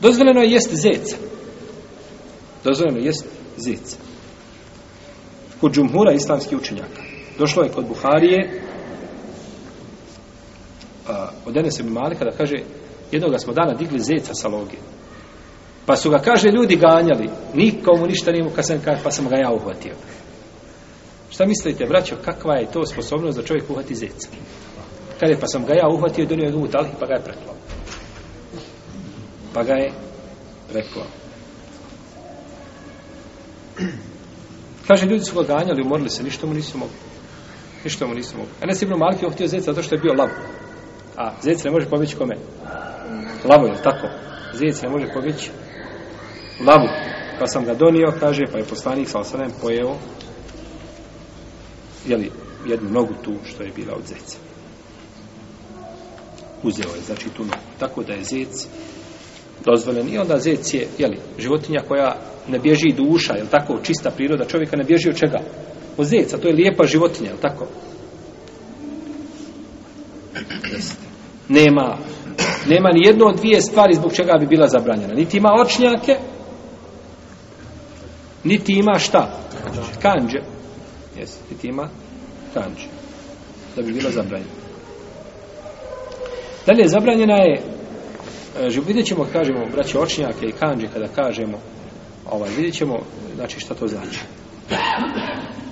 Dozvoljeno je jest zeca. Dozvoljeno je jest zeca. Kod džumhura islamskih učenjaka. Došlo je kod Buharije a, od Enese Mimalika da kaže jednog smo dana digli zeca sa loge. Pa su ga, kaže, ljudi ganjali. Nikomu ništa nije mu kad sam, kaže, pa sam ga ja uhvatio. Šta mislite, braćo, kakva je to sposobnost da čovjek uhvati zeca? Kada je, pa sam ga ja uhvatio, donio je u talih, pa ga je pretlao pa ga je rekao. Kaže, ljudi su ga ganjali, umorili se, ništa mu nisu mogli. Ništa mu nisu mogli. Enes Ibn Malik je ohtio zeca zato što je bio lav. A zec ne može pobići kome? Lavo je, tako. Zec ne može pobići lavu. Pa sam ga donio, kaže, pa je poslanik sa osanem pojeo jeli, jednu nogu tu što je bila od zeca. Uzeo je, znači, tu nogu. Tako da je zec dozvoljeno. I onda zec je, jeli, životinja koja ne bježi duša, jel tako, čista priroda čovjeka, ne bježi od čega? Od zeca, to je lijepa životinja, jel tako? Nema, nema ni jedno od dvije stvari zbog čega bi bila zabranjena. Niti ima očnjake, niti ima šta? Kanđe. Jes, niti ima kanđe. Da bi bila zabranjena. Dalje, zabranjena je Že, vidjet ćemo, kažemo, braći očnjake i kanđe, kada kažemo, ovaj, vidjet ćemo, znači, šta to znači.